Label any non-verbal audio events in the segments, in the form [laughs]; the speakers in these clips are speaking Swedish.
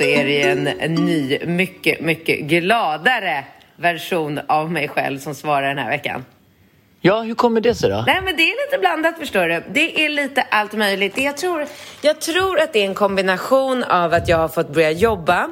Så är det en, en ny, mycket, mycket gladare version av mig själv som svarar den här veckan. Ja, hur kommer det sig då? Nej, men det är lite blandat förstår du. Det är lite allt möjligt. Jag tror, jag tror att det är en kombination av att jag har fått börja jobba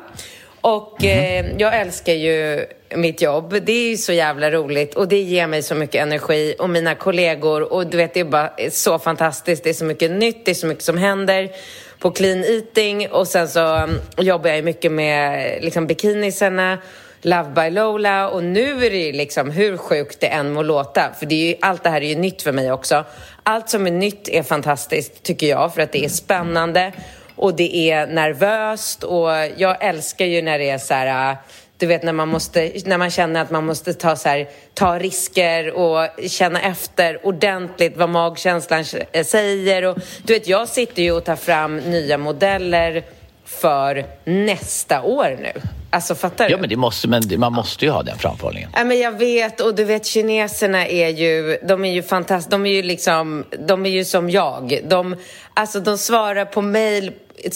och eh, jag älskar ju mitt jobb. Det är ju så jävla roligt och det ger mig så mycket energi och mina kollegor och du vet det är bara så fantastiskt. Det är så mycket nytt, det är så mycket som händer på clean eating och sen så mm, jobbar jag ju mycket med liksom bikinisarna Love by Lola och nu är det ju liksom hur sjukt det än må låta för det är ju, allt det här är ju nytt för mig också. Allt som är nytt är fantastiskt tycker jag för att det är spännande och det är nervöst och jag älskar ju när det är så här du vet när man, måste, när man känner att man måste ta, så här, ta risker och känna efter ordentligt vad magkänslan säger. Och, du vet, jag sitter ju och tar fram nya modeller för nästa år nu. Alltså fattar du? Ja, men, det måste, men man måste ju ha den framförhållningen. Ja, men jag vet och du vet kineserna är ju, de är ju fantastiska, de är ju liksom, de är ju som jag. De, alltså de svarar på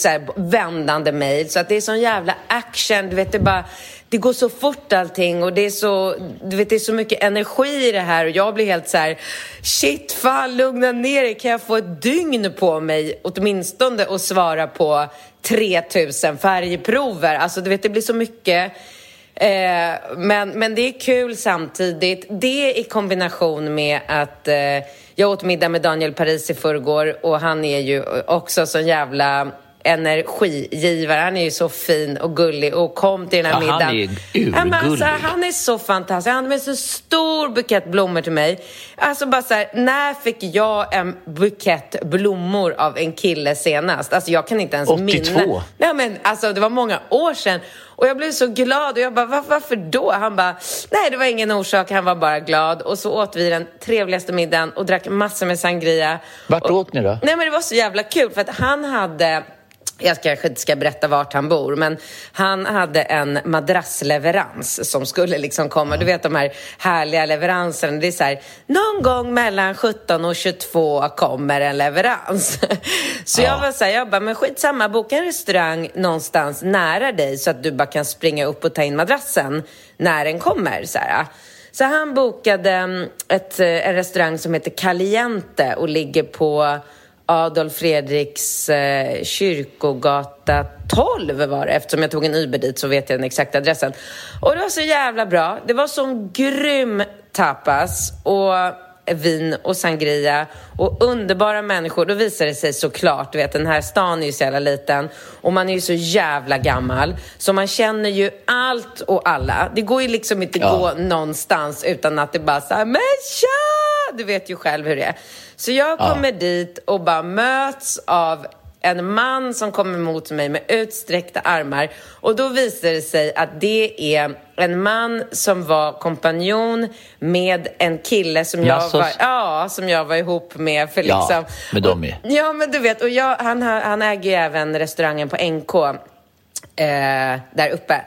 här, vändande mail så att det är sån jävla action, du vet det bara det går så fort allting och det är så, du vet, det är så mycket energi i det här och jag blir helt så här, shit, fan, lugna ner dig, kan jag få ett dygn på mig åtminstone och svara på 3000 färgprover? Alltså, du vet, det blir så mycket. Eh, men, men det är kul samtidigt. Det i kombination med att eh, jag åt middag med Daniel Paris i förrgår och han är ju också så jävla energigivare. Han är ju så fin och gullig och kom till den här ja, middagen. Han är urgullig. Alltså, han är så fantastisk. Han hade med så stor bukett blommor till mig. Alltså bara så här, när fick jag en bukett blommor av en kille senast? Alltså jag kan inte ens 82. minna. Nej men alltså det var många år sedan. Och jag blev så glad och jag bara, Var, varför då? Han bara, nej det var ingen orsak, han var bara glad. Och så åt vi den trevligaste middagen och drack massor med sangria. Vart och, åt ni då? Nej men det var så jävla kul för att han hade jag kanske inte ska berätta vart han bor, men han hade en madrassleverans som skulle liksom komma. Du vet de här härliga leveranserna. Det är så här, någon gång mellan 17 och 22 kommer en leverans. [laughs] Så ja. jag var så här, jag bara, men skitsamma, boka en restaurang någonstans nära dig så att du bara kan springa upp och ta in madrassen när den kommer. Så här. Så han bokade ett, en restaurang som heter Caliente och ligger på Adolf Fredriks eh, kyrkogata 12 var det. Eftersom jag tog en Uber dit så vet jag den exakta adressen. Och det var så jävla bra. Det var sån grym tapas och vin och sangria och underbara människor. Då visar det sig såklart, du vet den här stan är ju så jävla liten och man är ju så jävla gammal så man känner ju allt och alla. Det går ju liksom inte ja. gå någonstans utan att det bara så här, men tja! Du vet ju själv hur det är. Så jag kommer ja. dit och bara möts av en man som kommer mot mig med utsträckta armar och då visar det sig att det är en man som var kompanjon med en kille som jag, var, ja, som jag var ihop med. För liksom, ja, med dem. Ja, men du vet, och jag, han, han äger ju även restaurangen på NK eh, där uppe.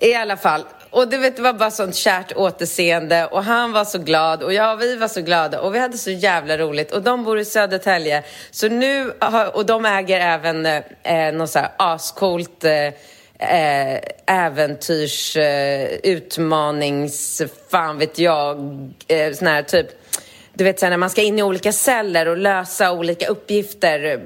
I alla fall, och du vet, det var bara sånt kärt återseende. Och han var så glad och jag vi var så glada. Och vi hade så jävla roligt. Och de bor i Södertälje. Så nu, och de äger även eh, eh, något så här ascoolt eh, eh, äventyrs, eh, utmanings, fan vet jag, eh, sån här typ du vet, så här, när man ska in i olika celler och lösa olika uppgifter eh,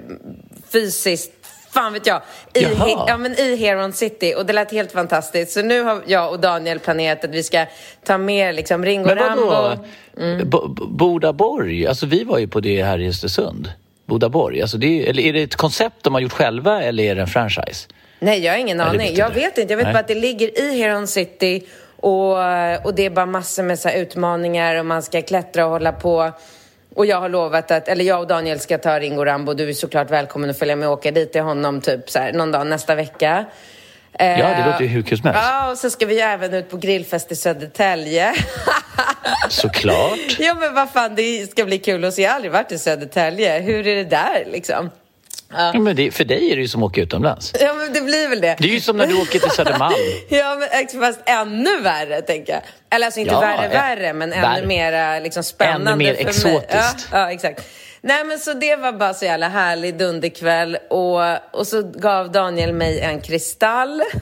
fysiskt fan vet jag, i, he, ja, men i Heron City. Och det lät helt fantastiskt. Så nu har jag och Daniel planerat att vi ska ta med liksom Ringo Men Rambo. vadå? Bo- Bo- Bodaborg, alltså vi var ju på det här i Östersund. Bodaborg, alltså det är, eller är det ett koncept de har gjort själva eller är det en franchise? Nej, jag har ingen aning. vet jag vet inte. Jag vet Nej. bara att det ligger i Heron City och, och det är bara massor med så utmaningar och man ska klättra och hålla på. Och jag har lovat att, eller jag och Daniel ska ta Ringo Rambo. Du är såklart välkommen att följa med och åka dit till honom typ så här, någon dag nästa vecka. Ja, det Eh, låter ju hur kul som helst. Ja, och så ska vi ju även ut på grillfest i Södertälje. [laughs] Såklart. ja, men vad fan, det ska bli kul att se. Jag har aldrig varit i Södertälje. Hur är det där liksom? Ja, men det, för dig är det ju som att åka utomlands. Ja, men det blir väl det. Det är ju som när du åker till Södermalm. [laughs] Ja, men ex- fast ännu värre, tänker jag. Eller alltså inte Ja, värre, eh, värre, men ännu mera liksom, spännande Ännu mer exotiskt. Ja, ja, exakt. Nej, men så det var bara så jävla härlig dunderkväll. Och, och så gav Daniel mig en kristall. [laughs]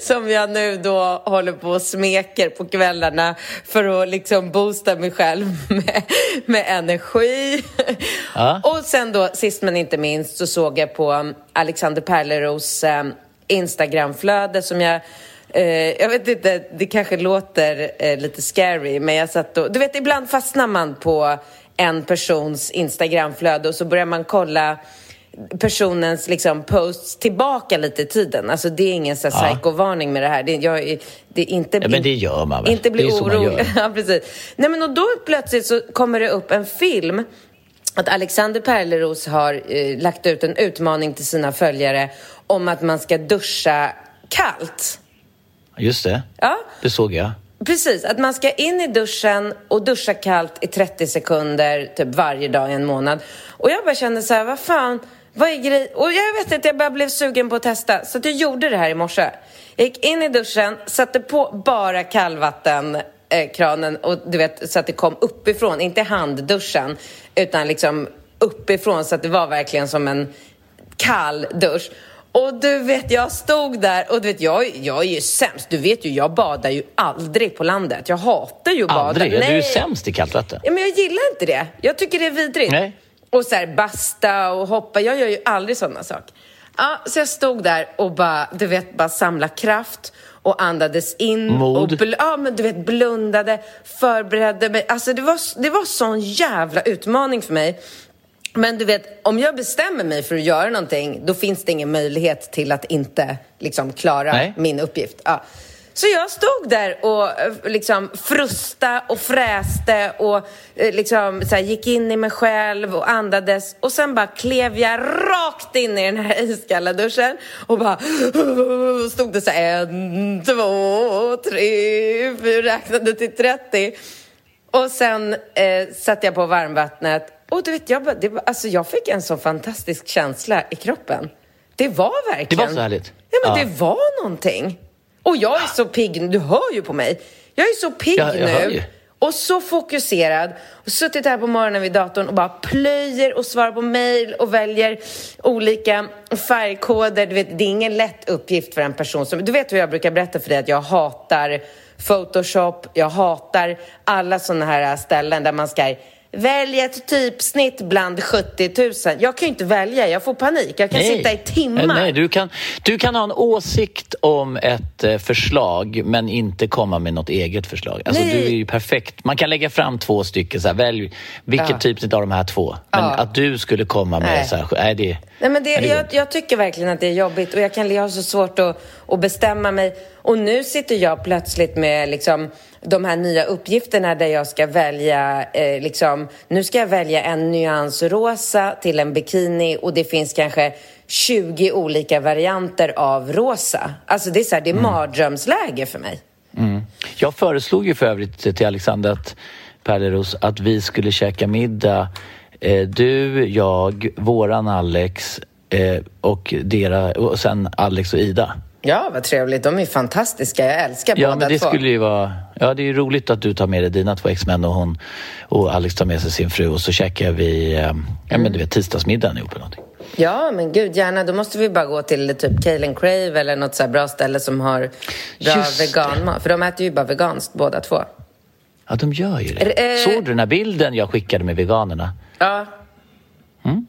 som jag nu då håller på och smeker på kvällarna för att liksom boosta mig själv [laughs] med, med energi. Ja. Och sen då, sist men inte minst, så såg jag på Alexander Perleros um, Instagramflöde som jag eh, jag vet inte, det kanske låter eh, lite scary, men jag satt och... Du vet, ibland fastnar man på en persons Instagramflöde och så börjar man kolla personens liksom, posts tillbaka lite i tiden. Alltså det är ingen så här, Ja. psykovarning med det här. Det, jag, det inte... Ja, men det gör man väl? Inte bli orolig. [laughs] ja, precis. Nej, men och då plötsligt så kommer det upp en film att Alexander Perleros har eh, lagt ut en utmaning till sina följare om att man ska duscha kallt. Just det. Ja. Det såg jag. Precis, att man ska in i duschen och duscha kallt i 30 sekunder typ varje dag i en månad. Och jag bara kände så här, vad fan, vad är grej? Och jag vet inte, jag bara blev sugen på att testa. Så att jag gjorde det här i morse. Jag gick in i duschen, satte på bara kallvatten eh, kranen och du vet så att det kom uppifrån, inte handduschen utan liksom uppifrån så att det var verkligen som en kall dusch. Och du vet, jag stod där och du vet, jag, jag är ju sämst. Du vet ju, jag badar ju aldrig på landet. Jag hatar ju att bada. Aldrig? Ja, Du är Nej. sämst i kallt vatten. Ja, men jag gillar inte det. Jag tycker det är vidrigt. Nej. Och så här, basta och hoppa. Jag gör ju aldrig sådana saker. Ja, så jag stod där och bara, du vet, bara samla kraft och andades in. Mod. Och ja, men du vet, blundade, förberedde mig. Alltså det var, det var sån jävla utmaning för mig. Men du vet, om jag bestämmer mig för att göra någonting, då finns det ingen möjlighet till att inte liksom klara Nej. min uppgift. Ja. Så jag stod där och liksom frusta och fräste och eh, liksom här, gick in i mig själv och andades och sen bara klev jag rakt in i den här iskalla duschen och bara stod det så här en, två, tre, fyra, räknade till 30 och sen eh, satte jag på varmvattnet och du vet, jag, det, alltså, jag fick en så fantastisk känsla i kroppen. Det var verkligen... Det var så härligt. Ja, men Ja. det var någonting. Och jag är så pigg, du hör ju på mig. Jag är så pigg Ja, jag hör nu. Och så fokuserad. Och suttit här på morgonen vid datorn och bara plöjer och svarar på mejl och väljer olika färgkoder. Du vet, det är ingen lätt uppgift för en person som... Du vet hur jag brukar berätta för dig att jag hatar Photoshop, jag hatar alla sådana här ställen där man ska välja ett typsnitt bland 70 000. Jag kan ju inte välja, jag får panik. Jag kan sitta i timmar. Nej, nej du, kan, du kan ha en åsikt om ett eh, förslag men inte komma med något eget förslag. Alltså, Nej. du är ju perfekt. Man kan lägga fram två stycken, så här, välj vilket Ja. typsnitt av de här två. Men Ja. att du skulle komma med Nej. så här, nej det... Nej, men det, jag, jag tycker verkligen att det är jobbigt och jag, kan, jag har så svårt att, att bestämma mig. Och nu sitter jag plötsligt med liksom, de här nya uppgifterna där jag ska välja, eh, liksom, nu ska jag välja en nyans rosa till en bikini och det finns kanske 20 olika varianter av rosa. Alltså det är så här, det är mardrömsläge för mig. Jag föreslog ju för övrigt till Alexander att, Perleros att vi skulle käka middag. Eh, du, jag, våran Alex eh, och, dera, och sen Alex och Ida. Ja, vad trevligt. De är fantastiska. Jag älskar Ja, båda men det två. skulle ju vara... Ja, det är ju roligt att du tar med dig dina två exmän och hon och Alex tar med sig sin fru och så käkar vi, eh, ja men du vet, tisdagsmiddagen ihop eller någonting. Ja, men gud, gärna. Då måste vi bara gå till typ and Crave eller något så här bra ställe som har bra veganmat. För de äter ju bara veganskt båda två. Ja, de gör ju det. Eh, Såg du den här bilden jag skickade med veganerna? Ja. Mm.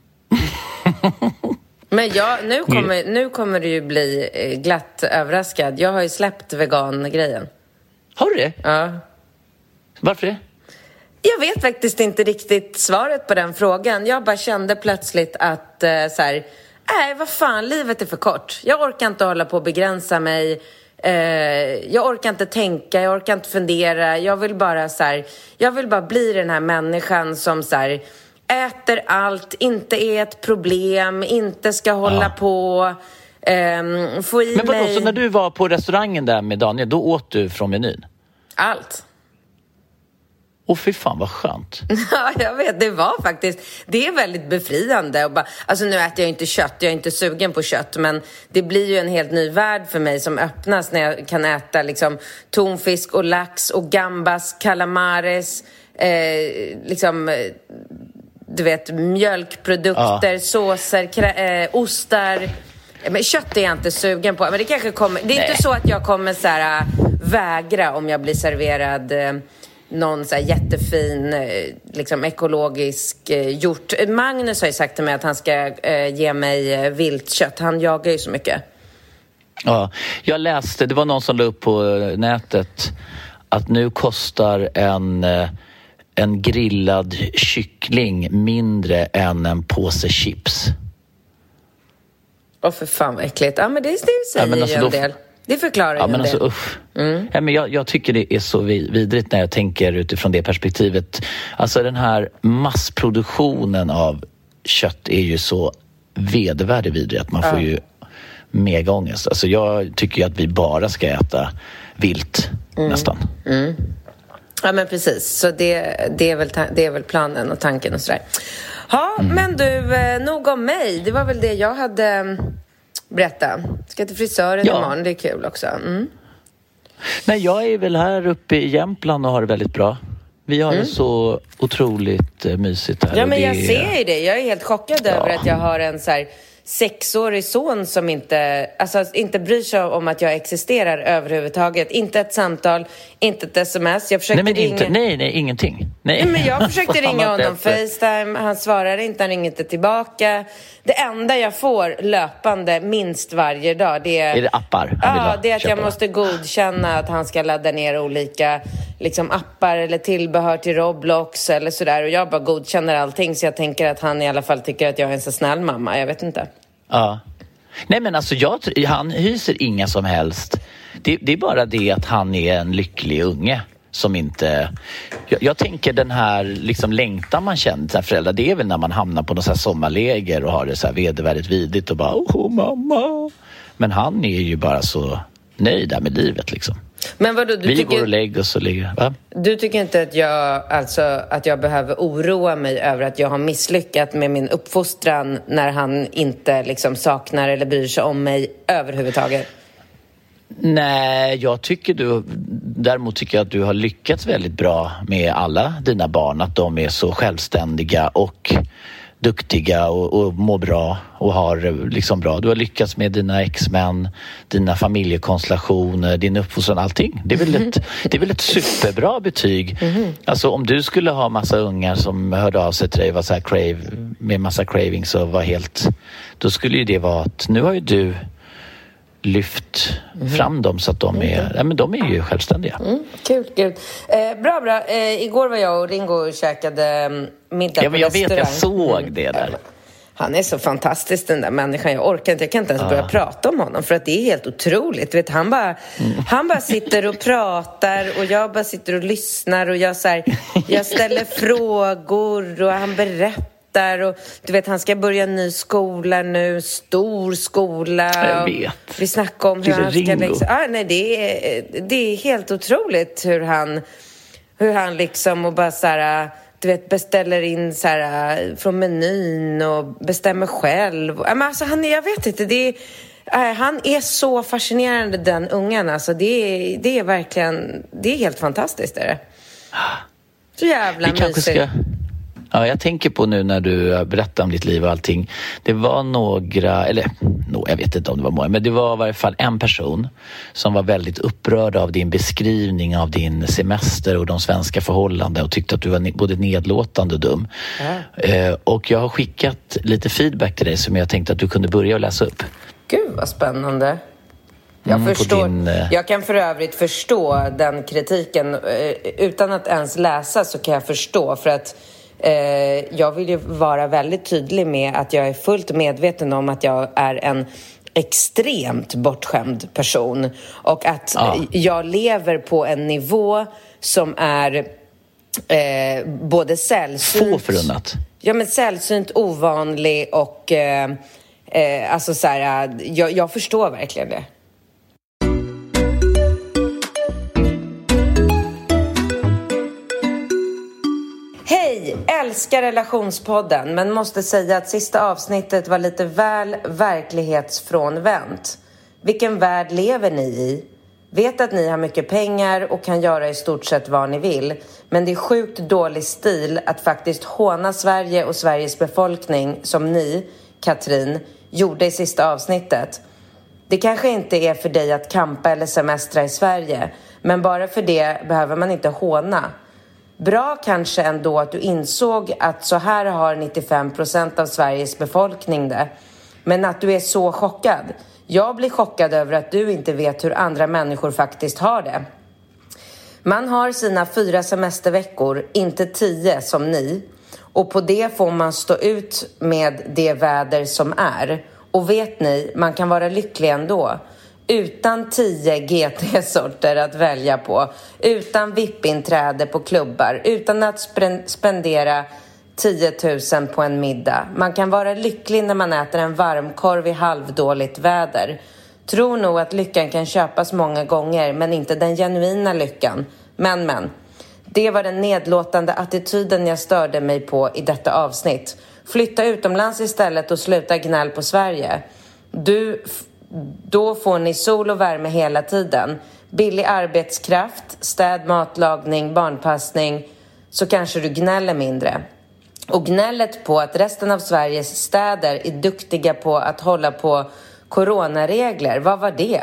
Men ja, nu [laughs] kommer, nu kommer du ju bli eh, glatt överraskad. Jag har ju släppt vegan-grejen. Har du det? Ja. Varför det? Jag vet faktiskt inte riktigt svaret på den frågan. Jag bara kände plötsligt att eh, så här, nej vad fan, livet är för kort. Jag orkar inte hålla på och begränsa mig. Eh, jag orkar inte tänka, jag orkar inte fundera. Jag vill bara så här, jag vill bara bli den här människan som så här, äter allt, inte är ett problem, inte ska hålla Ja. på, ehm, få i Men vadå, mig så när du var på restaurangen där med Daniel, då åt du från menyn? allt. Åh fy fan vad skönt. [laughs] Ja, jag vet. Det var faktiskt... Det är väldigt befriande. Och bara, alltså nu äter jag inte kött, jag är inte sugen på kött. Men det blir ju en helt ny värld för mig som öppnas när jag kan äta liksom, tonfisk och lax och gambas, calamares, eh, liksom... eh, Du vet, mjölkprodukter, såser, krä- eh, ostar. Men kött är jag inte sugen på. Men det kanske kommer... Det är Nej. inte så att jag kommer så här, äh, vägra om jag blir serverad eh, någon så jättefin, eh, liksom ekologisk eh, hjort. Magnus har ju sagt till mig att han ska eh, ge mig viltkött. Han jagar ju så mycket. Ja, jag läste, det var någon som la upp på nätet att nu kostar en, en grillad kyckling mindre än en påse chips. Åh, för fan vad äckligt. Ja, men det, det säger Ja, alltså ju en då- del. Det förklarar Ja, ju men en alltså del. usch. Ja, men jag, jag tycker det är så vi- vidrigt när jag tänker utifrån det perspektivet. Alltså den här massproduktionen av kött är ju så vedervärdigt vidrig att man får ju mega ångest. Alltså jag tycker ju att vi bara ska äta vilt nästan. Ja, men precis. Så det, det, är väl, det är väl planen och tanken och sådär. Ja, men du, eh, nog om mig. Det var väl det jag hade mm, berätta. Ska till frisören Ja. imorgon, det är kul också. Mm. Nej, jag är väl här uppe i Jämtland och har det väldigt bra. Vi har det så otroligt eh, mysigt här. Mm. Ja, men det jag ser ju det. Jag är helt chockad över Ja. att jag har en så här sexårig son som inte, alltså, inte bryr sig om att jag existerar överhuvudtaget. Inte ett samtal, inte ett sms. Jag försökte Nej, men ringa... inte, nej, nej, ingenting. Nej. Nej, men jag försökte [laughs] ringa honom Facetime, han svarar inte, han ringer inte tillbaka. Det enda jag får löpande minst varje dag det är... Är det appar Ja, det är att jag måste godkänna att han ska ladda ner olika liksom, appar eller tillbehör till Roblox eller sådär. Och jag bara godkänner allting så jag tänker att han i alla fall tycker att jag är en så snäll mamma. Jag vet inte. Ja. Nej men alltså jag, han hyser inga som helst... Det, det är bara det att han är en lycklig unge som inte... Jag, jag tänker den här liksom längtan man känner till föräldrar, det är väl när man hamnar på något så här sommarläger och har det så här vedervärdigt vidigt och bara åh mamma. Men han är ju bara så nöjd där med livet liksom. Men vadå, du Vi går och tycker, lägger oss och ligger... Va? du tycker inte att jag, alltså, att jag behöver oroa mig över att jag har misslyckats med min uppfostran när han inte liksom, saknar eller bryr sig om mig överhuvudtaget? Nej, jag tycker du... Däremot tycker jag att du har lyckats väldigt bra med alla dina barn. Att de är så självständiga och duktiga och, och mår bra och har eh, liksom bra. Du har lyckats med dina exmän, dina familjekonstellationer, din uppfostran, allting. Det är väl ett, det är väl ett superbra betyg. Alltså om du skulle ha massa ungar som hörde av sig till dig var så här crave, med massa cravings och var helt... Då skulle ju det vara att nu har ju du lyft fram dem så att de är, ja, men de är ju självständiga. Mm, kul, kul. Eh, bra, bra. Eh, igår var jag och Ringo och käkade mm, middag Ja, men jag vet, jag restaurang. Mm. såg det där. Han är så fantastisk den där människan. Jag orkar inte, jag kan inte ens börja prata om honom för att det är helt otroligt. Vet, han, bara, han bara sitter och pratar och jag bara sitter och lyssnar och jag, så här, jag ställer [laughs] frågor och han berättar. Och, du vet, han ska börja en ny skola nu, stor skola. Jag vet. Vi snackar om hur han ska... Ringo. Liksom, ah, nej, det, är, det är helt otroligt hur han, hur han liksom och bara så här, du vet, beställer in så här, från menyn och bestämmer själv. Men alltså, han, jag vet inte, det är, han är så fascinerande den ungen. Alltså, det, är, det är verkligen, det är helt fantastiskt. Är det. Så jävla mysigt. ska... Ja, jag tänker på nu när du berättar om ditt liv och allting. Det var några, eller no, jag vet inte om det var många, men det var i varje fall en person som var väldigt upprörd av din beskrivning av din semester och de svenska förhållandena och tyckte att du var både nedlåtande och dum. Eh, och jag har skickat lite feedback till dig som jag tänkte att du kunde börja läsa upp. Gud vad spännande. Jag, mm, förstår, din, uh... jag kan för övrigt förstå den kritiken. Eh, utan att ens läsa så kan jag förstå. För att eh, jag vill ju vara väldigt tydlig med att jag är fullt medveten om att jag är en extremt bortskämd person. Och att ja. jag lever på en nivå som är eh, både sällsynt... Få förunnat. Ja, men sällsynt, ovanlig och... Eh, eh, alltså så här, jag, jag förstår verkligen det. Älskar relationspodden men måste säga att sista avsnittet var lite väl verklighetsfrånvänt. Vilken värld lever ni i? Vet att ni har mycket pengar och kan göra i stort sett vad ni vill. Men det är sjukt dålig stil att faktiskt håna Sverige och Sveriges befolkning som ni, Katrin, gjorde i sista avsnittet. Det kanske inte är för dig att kampa eller semestra i Sverige. Men bara för det behöver man inte håna. Bra kanske ändå att du insåg att så här har 95 procent av Sveriges befolkning det. Men att du är så chockad. Jag blir chockad över att du inte vet hur andra människor faktiskt har det. Man har sina fyra semesterveckor, inte tio som ni. Och på det får man stå ut med det väder som är. Och vet ni, man kan vara lycklig ändå utan 10 GT-sorter att välja på, utan VIP-inträde på klubbar, utan att spendera 10 000 på en middag. Man kan vara lycklig när man äter en varmkorv i halvdåligt väder. Tror nog att lyckan kan köpas många gånger, men inte den genuina lyckan. Men, men. Det var den nedlåtande attityden jag störde mig på i detta avsnitt. Flytta utomlands istället och sluta gnäll på Sverige. Du då får ni sol och värme hela tiden. Billig arbetskraft, städ, matlagning, barnpassning. Så kanske du gnäller mindre. Och gnället på att resten av Sveriges städer är duktiga på att hålla på coronaregler, vad var det?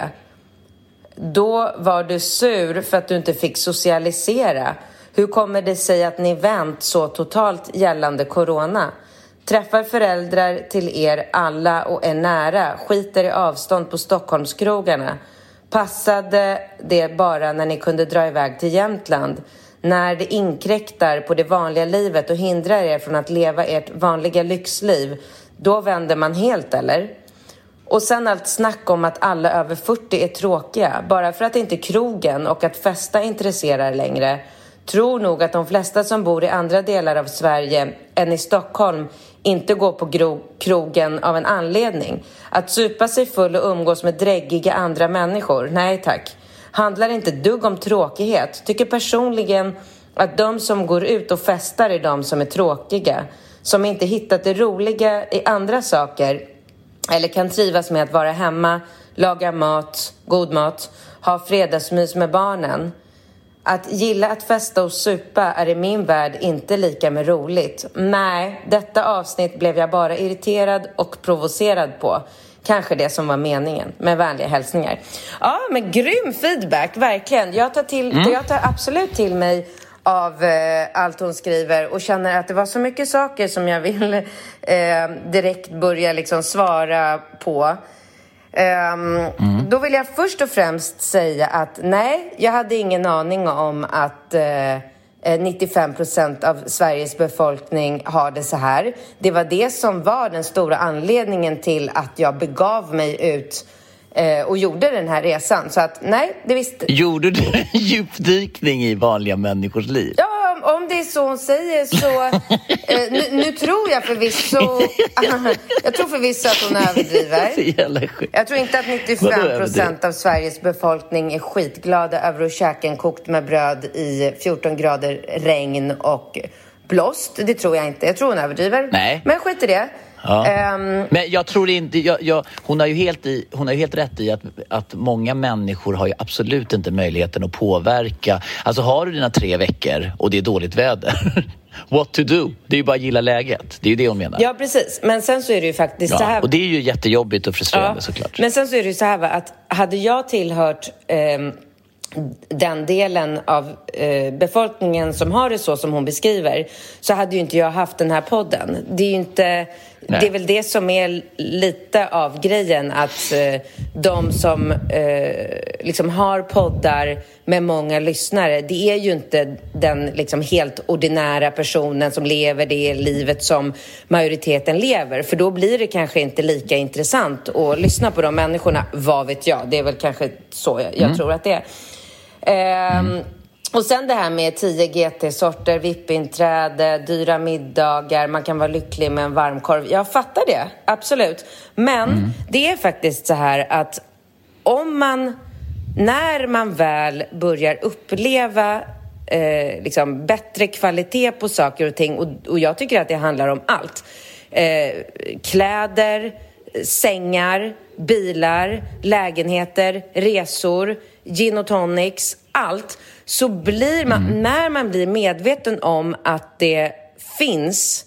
Då var du sur för att du inte fick socialisera. Hur kommer det sig att ni vänt så totalt gällande corona? Träffar föräldrar till er alla och är nära, skiter i avstånd på Stockholmskrogarna. Passade det bara när ni kunde dra iväg till Jämtland? När det inkräktar på det vanliga livet och hindrar er från att leva ert vanliga lyxliv, då vänder man helt eller? Och sen allt snack om att alla över 40 är tråkiga, bara för att inte krogen och att festa intresserar längre. Tror nog att de flesta som bor i andra delar av Sverige än i Stockholm inte gå på krogen av en anledning. Att supa sig full och umgås med dräggiga andra människor, nej tack. Handlar inte dugg om tråkighet. Tycker personligen att de som går ut och festar är de som är tråkiga. Som inte hittat det roliga i andra saker eller kan trivas med att vara hemma, laga mat, god mat, ha fredagsmys med barnen. Att gilla att festa och supa är i min värld inte lika med roligt. Nej, detta avsnitt blev jag bara irriterad och provocerad på. Kanske det som var meningen. Med vänliga hälsningar. Ja, men grym feedback, verkligen. Jag tar, till, mm. jag tar absolut till mig av eh, allt hon skriver och känner att det var så mycket saker som jag vill [laughs] eh, direkt börja liksom svara på. Mm. Då vill jag först och främst säga att nej, jag hade ingen aning om att uh, 95 procent av Sveriges befolkning har det så här. Det var det som var den stora anledningen till att jag begav mig ut uh, och gjorde den här resan. Så att nej, det visste... Gjorde du en [laughs] djupdykning i vanliga människors liv? Ja, om det är så hon säger så... [laughs] Eh, nu, nu, tror jag förvisso... [laughs] jag tror förvisso att hon överdriver. [laughs] Jag tror inte att 95 procent av Sveriges befolkning är skitglada över att käka en kokt med bröd i 14 grader regn och blåst. Det tror jag inte. Jag tror hon överdriver. Nej. Men skit i det. Ja. Um, men jag tror inte, jag, jag, hon, har ju helt i, hon har ju helt rätt i att, att många människor har ju absolut inte möjligheten att påverka. Alltså har du dina tre veckor och det är dåligt väder, [laughs] what to do. Det är ju bara att gilla läget. Det är ju det hon menar. Ja, precis. Men sen så är det ju faktiskt Ja, så här... och det är ju jättejobbigt och frustrerande Ja, såklart. Men sen så är det ju så här va, att hade jag tillhört ehm, den delen av eh, befolkningen som har det så som hon beskriver så hade ju inte jag haft den här podden. Det är ju inte... Det är väl det som är lite av grejen att eh, de som eh, liksom har poddar med många lyssnare det är ju inte den liksom helt ordinära personen som lever det livet som majoriteten lever för då blir det kanske inte lika intressant att lyssna på de människorna. Vad vet jag? Det är väl kanske så jag, jag tror att det är. Ehm, Och sen det här med 10 GT-sorter, VIP-inträde, dyra middagar, man kan vara lycklig med en varmkorv. Jag fattar det, absolut. Men det är faktiskt så här att om man, när man väl börjar uppleva eh, liksom bättre kvalitet på saker och ting, och, och jag tycker att det handlar om allt. Eh, kläder, sängar, bilar, lägenheter, resor, gin och tonics, allt. Så blir man, när man blir medveten om att det finns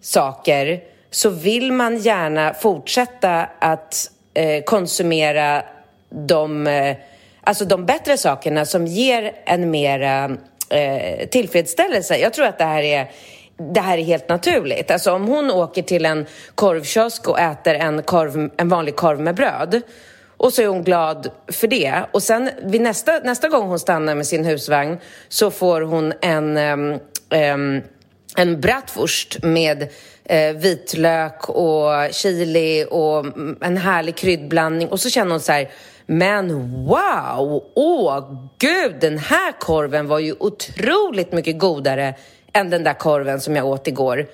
saker så vill man gärna fortsätta att eh, konsumera de, eh, alltså de bättre sakerna som ger en mera eh, tillfredsställelse. Jag tror att det här är det här är helt naturligt. Alltså om hon åker till en korvkiosk och äter en, korv, en vanlig korv med bröd och så är hon glad för det. Och sen vid nästa, nästa gång hon stannar med sin husvagn så får hon en, um, um, en bratwurst med eh, vitlök och chili och en härlig kryddblandning. Och så känner hon så här, men wow! Åh, gud, den här korven var ju otroligt mycket godare än den där korven som jag åt igår.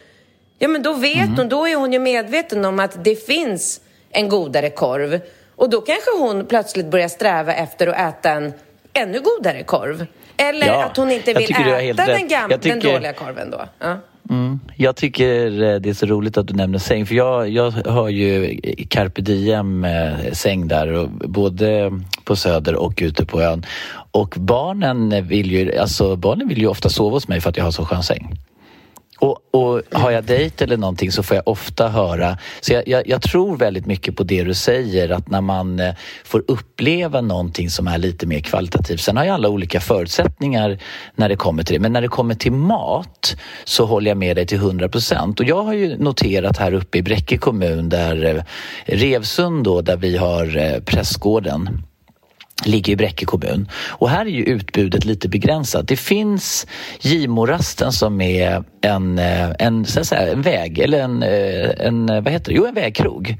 Ja, men då vet hon, då är hon ju medveten om att det finns en godare korv. Och då kanske hon plötsligt börjar sträva efter att äta en ännu godare korv. Eller Ja, att hon inte vill tycker äta den, rätt. gam- Jag den tycker- dåliga korven då. Ja. Mm. Jag tycker eh, det är så roligt att du nämner säng, för jag, jag har ju carpe diem eh, säng där, och både på Söder och ute på ön. Och barnen vill ju, alltså barnen vill ju ofta sova hos mig för att jag har så skön säng. Och, och har jag dejt eller någonting så får jag ofta höra, så jag, jag, jag tror väldigt mycket på det du säger att när man eh, får uppleva någonting som är lite mer kvalitativt. Sen har ju alla olika förutsättningar när det kommer till det, men när det kommer till mat så håller jag med dig till 100 procent. Och jag har ju noterat här uppe i Bräcke kommun där eh, Revsund då, där vi har eh, prästgården ligger i Bräcke kommun. Och här är ju utbudet lite begränsat. Det finns Gimorasten som är en, eh, en, så att säga, en väg, eller en, eh, en, vad heter det? Jo, en vägkrog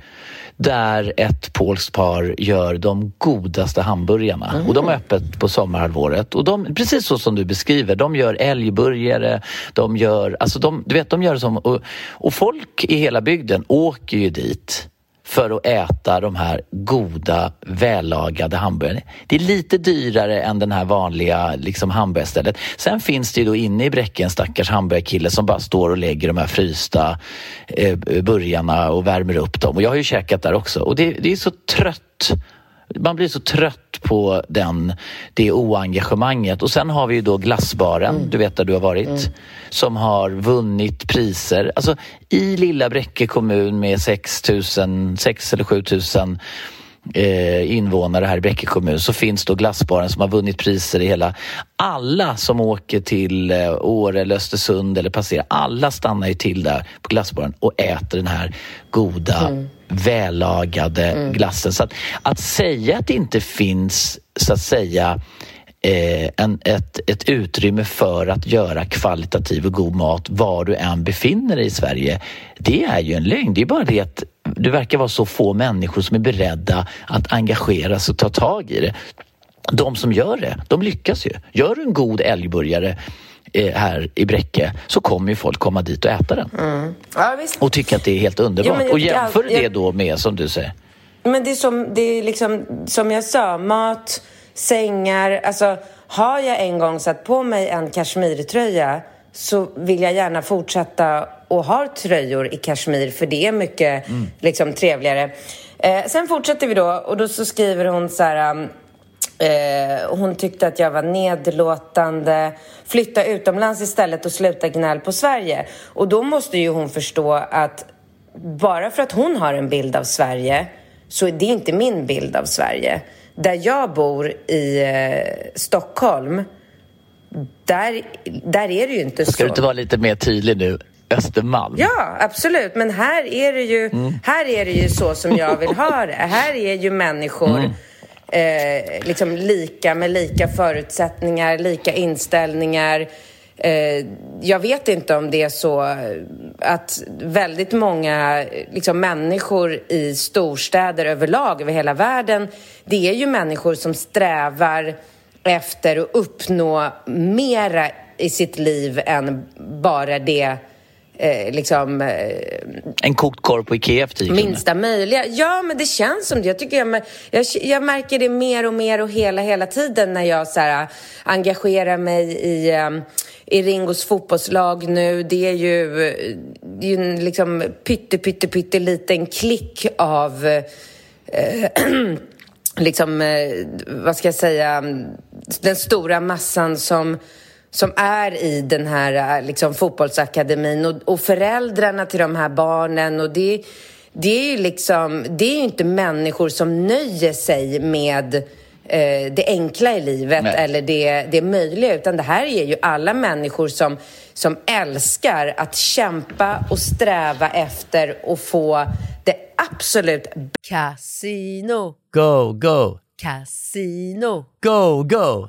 där ett polskt par gör de godaste hamburgarna. Och de är öppet på sommarhalvåret. Och de, precis så som du beskriver, de gör älgburgare, de gör, alltså de, du vet, de gör som, och, och folk i hela bygden åker ju dit för att äta de här goda, vällagade hamburgarna. Det är lite dyrare än den här vanliga liksom, hamburgarstället. Sen finns det ju då inne i Bräcke en stackars hamburgarkille som bara står och lägger de här frysta eh, burgarna och värmer upp dem. Och jag har ju käkat där också och det, det är så trött man blir så trött på den, det oengagemanget. Och sen har vi ju då glassbaren, du vet där du har varit, som har vunnit priser. Alltså i lilla Bräcke kommun med 6 000, 6 eller 7 000 eh, invånare här i Bräcke kommun så finns då glassbaren som har vunnit priser i hela... Alla som åker till eh, Åre eller Östersund eller passerar, alla stannar ju till där på glassbaren och äter den här goda, vällagade glassen. Så att, att säga att det inte finns, så att säga, eh, en, ett, ett utrymme för att göra kvalitativ och god mat var du än befinner dig i Sverige. Det är ju en lögn. Det är bara det att det verkar vara så få människor som är beredda att engagera sig och ta tag i det. De som gör det, de lyckas ju. Gör du en god älgburgare eh, här i Bräcke så kommer ju folk komma dit och äta den Ja, visst. och tycka att det är helt underbart. Ja, jag och jämför allt- jag- det då med, som du säger, Men det är som, det är liksom, som jag sa, mat, sängar. Alltså, har jag en gång satt på mig en kashmirtröja så vill jag gärna fortsätta och ha tröjor i kashmir för det är mycket liksom, trevligare. Eh, sen fortsätter vi då och då så skriver hon så här... um, Eh, hon tyckte att jag var nedlåtande. Flytta utomlands istället och sluta gnäll på Sverige. Och då måste ju hon förstå att bara för att hon har en bild av Sverige så är det inte min bild av Sverige. Där jag bor i eh, Stockholm, där, där är det ju inte Ska så. du inte vara lite mer tydlig nu? Östermalm. Ja, absolut. Men här är det ju, Mm. här är det ju så som jag vill ha det. Här är ju människor Mm. eh, liksom lika med lika förutsättningar, lika inställningar. Eh, jag vet inte om det är så att väldigt många liksom, människor i storstäder överlag över hela världen, det är ju människor som strävar efter att uppnå mera i sitt liv än bara det eh, liksom, eh, En kokt korv på Ikea för 10 kronor. minsta möjliga. Ja, men det känns som det. Jag, tycker jag, jag, jag märker det mer och mer och hela, hela tiden när jag så här, engagerar mig i, um, i Ringos fotbollslag nu. Det är ju, det är ju en liksom pytte, pytte, pytte liten klick av eh, [clears throat] liksom, eh, vad ska jag säga, den stora massan som som är i den här eh, liksom, fotbollsakademin och, och föräldrarna till de här barnen. Och det, det är ju liksom, det är inte människor som nöjer sig med eh, det enkla i livet Nej. eller det, det möjliga, utan det här är ju alla människor som, som älskar att kämpa och sträva efter att få det absolut Casino, Go, go, casino, go, go,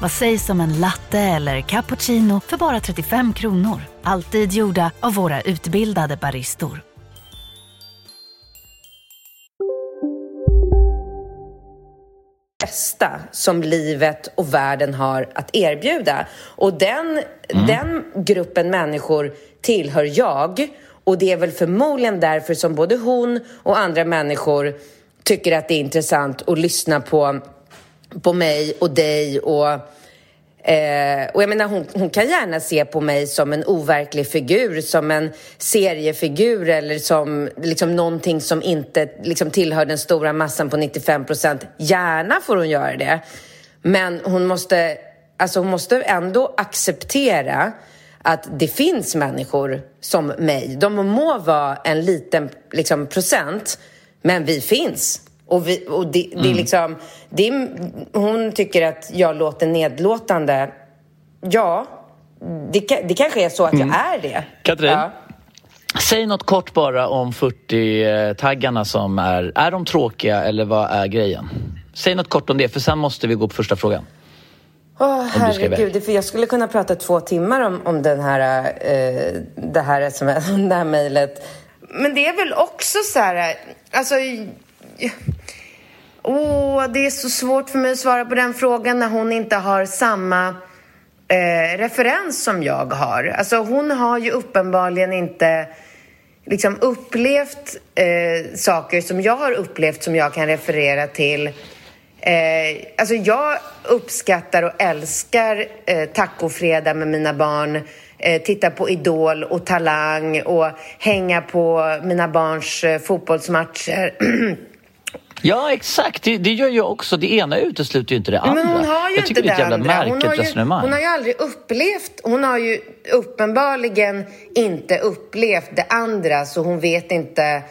Vad sägs om en latte eller cappuccino för bara 35 kronor? Alltid gjorda av våra utbildade baristor. bästa som livet och världen har att erbjuda. Och den, den gruppen människor tillhör jag. Och det är väl förmodligen därför som både hon och andra människor tycker att det är intressant att lyssna på, på mig och dig och Eh, och jag menar, hon, hon kan gärna se på mig som en overklig figur, som en seriefigur eller som liksom någonting som inte liksom, tillhör den stora massan på 95 procent. Gärna får hon göra det. Men hon måste, alltså hon måste ändå acceptera att det finns människor som mig. De må vara en liten liksom, procent, men vi finns. Och, vi, och det, det är liksom, det är, hon tycker att jag låter nedlåtande. Ja, det, det kanske är så att jag är det. Katrin? Ja. Säg något kort bara om 40-taggarna som är... Är de tråkiga eller vad är grejen? Säg något kort om det, för sen måste vi gå på första frågan. Iväg. herregud, för jag skulle kunna prata två timmar om, om den här, eh, det här sms, [laughs] det här mejlet. Men det är väl också så här, alltså... Åh, det är så svårt för mig att svara på den frågan när hon inte har samma eh, referens som jag har. Alltså hon har ju uppenbarligen inte liksom upplevt eh, saker som jag har upplevt som jag kan referera till. Eh, alltså jag uppskattar och älskar eh, tacofredag med mina barn eh, titta på Idol och Talang och hänga på mina barns eh, fotbollsmatcher [clears throat] Ja, exakt. Det, det, gör jag också. Det ena utesluter ju inte det andra. Men hon har ju jag inte det är ett jävla ju, resonemang. hon har ju aldrig upplevt, hon har ju uppenbarligen inte upplevt det andra så hon vet inte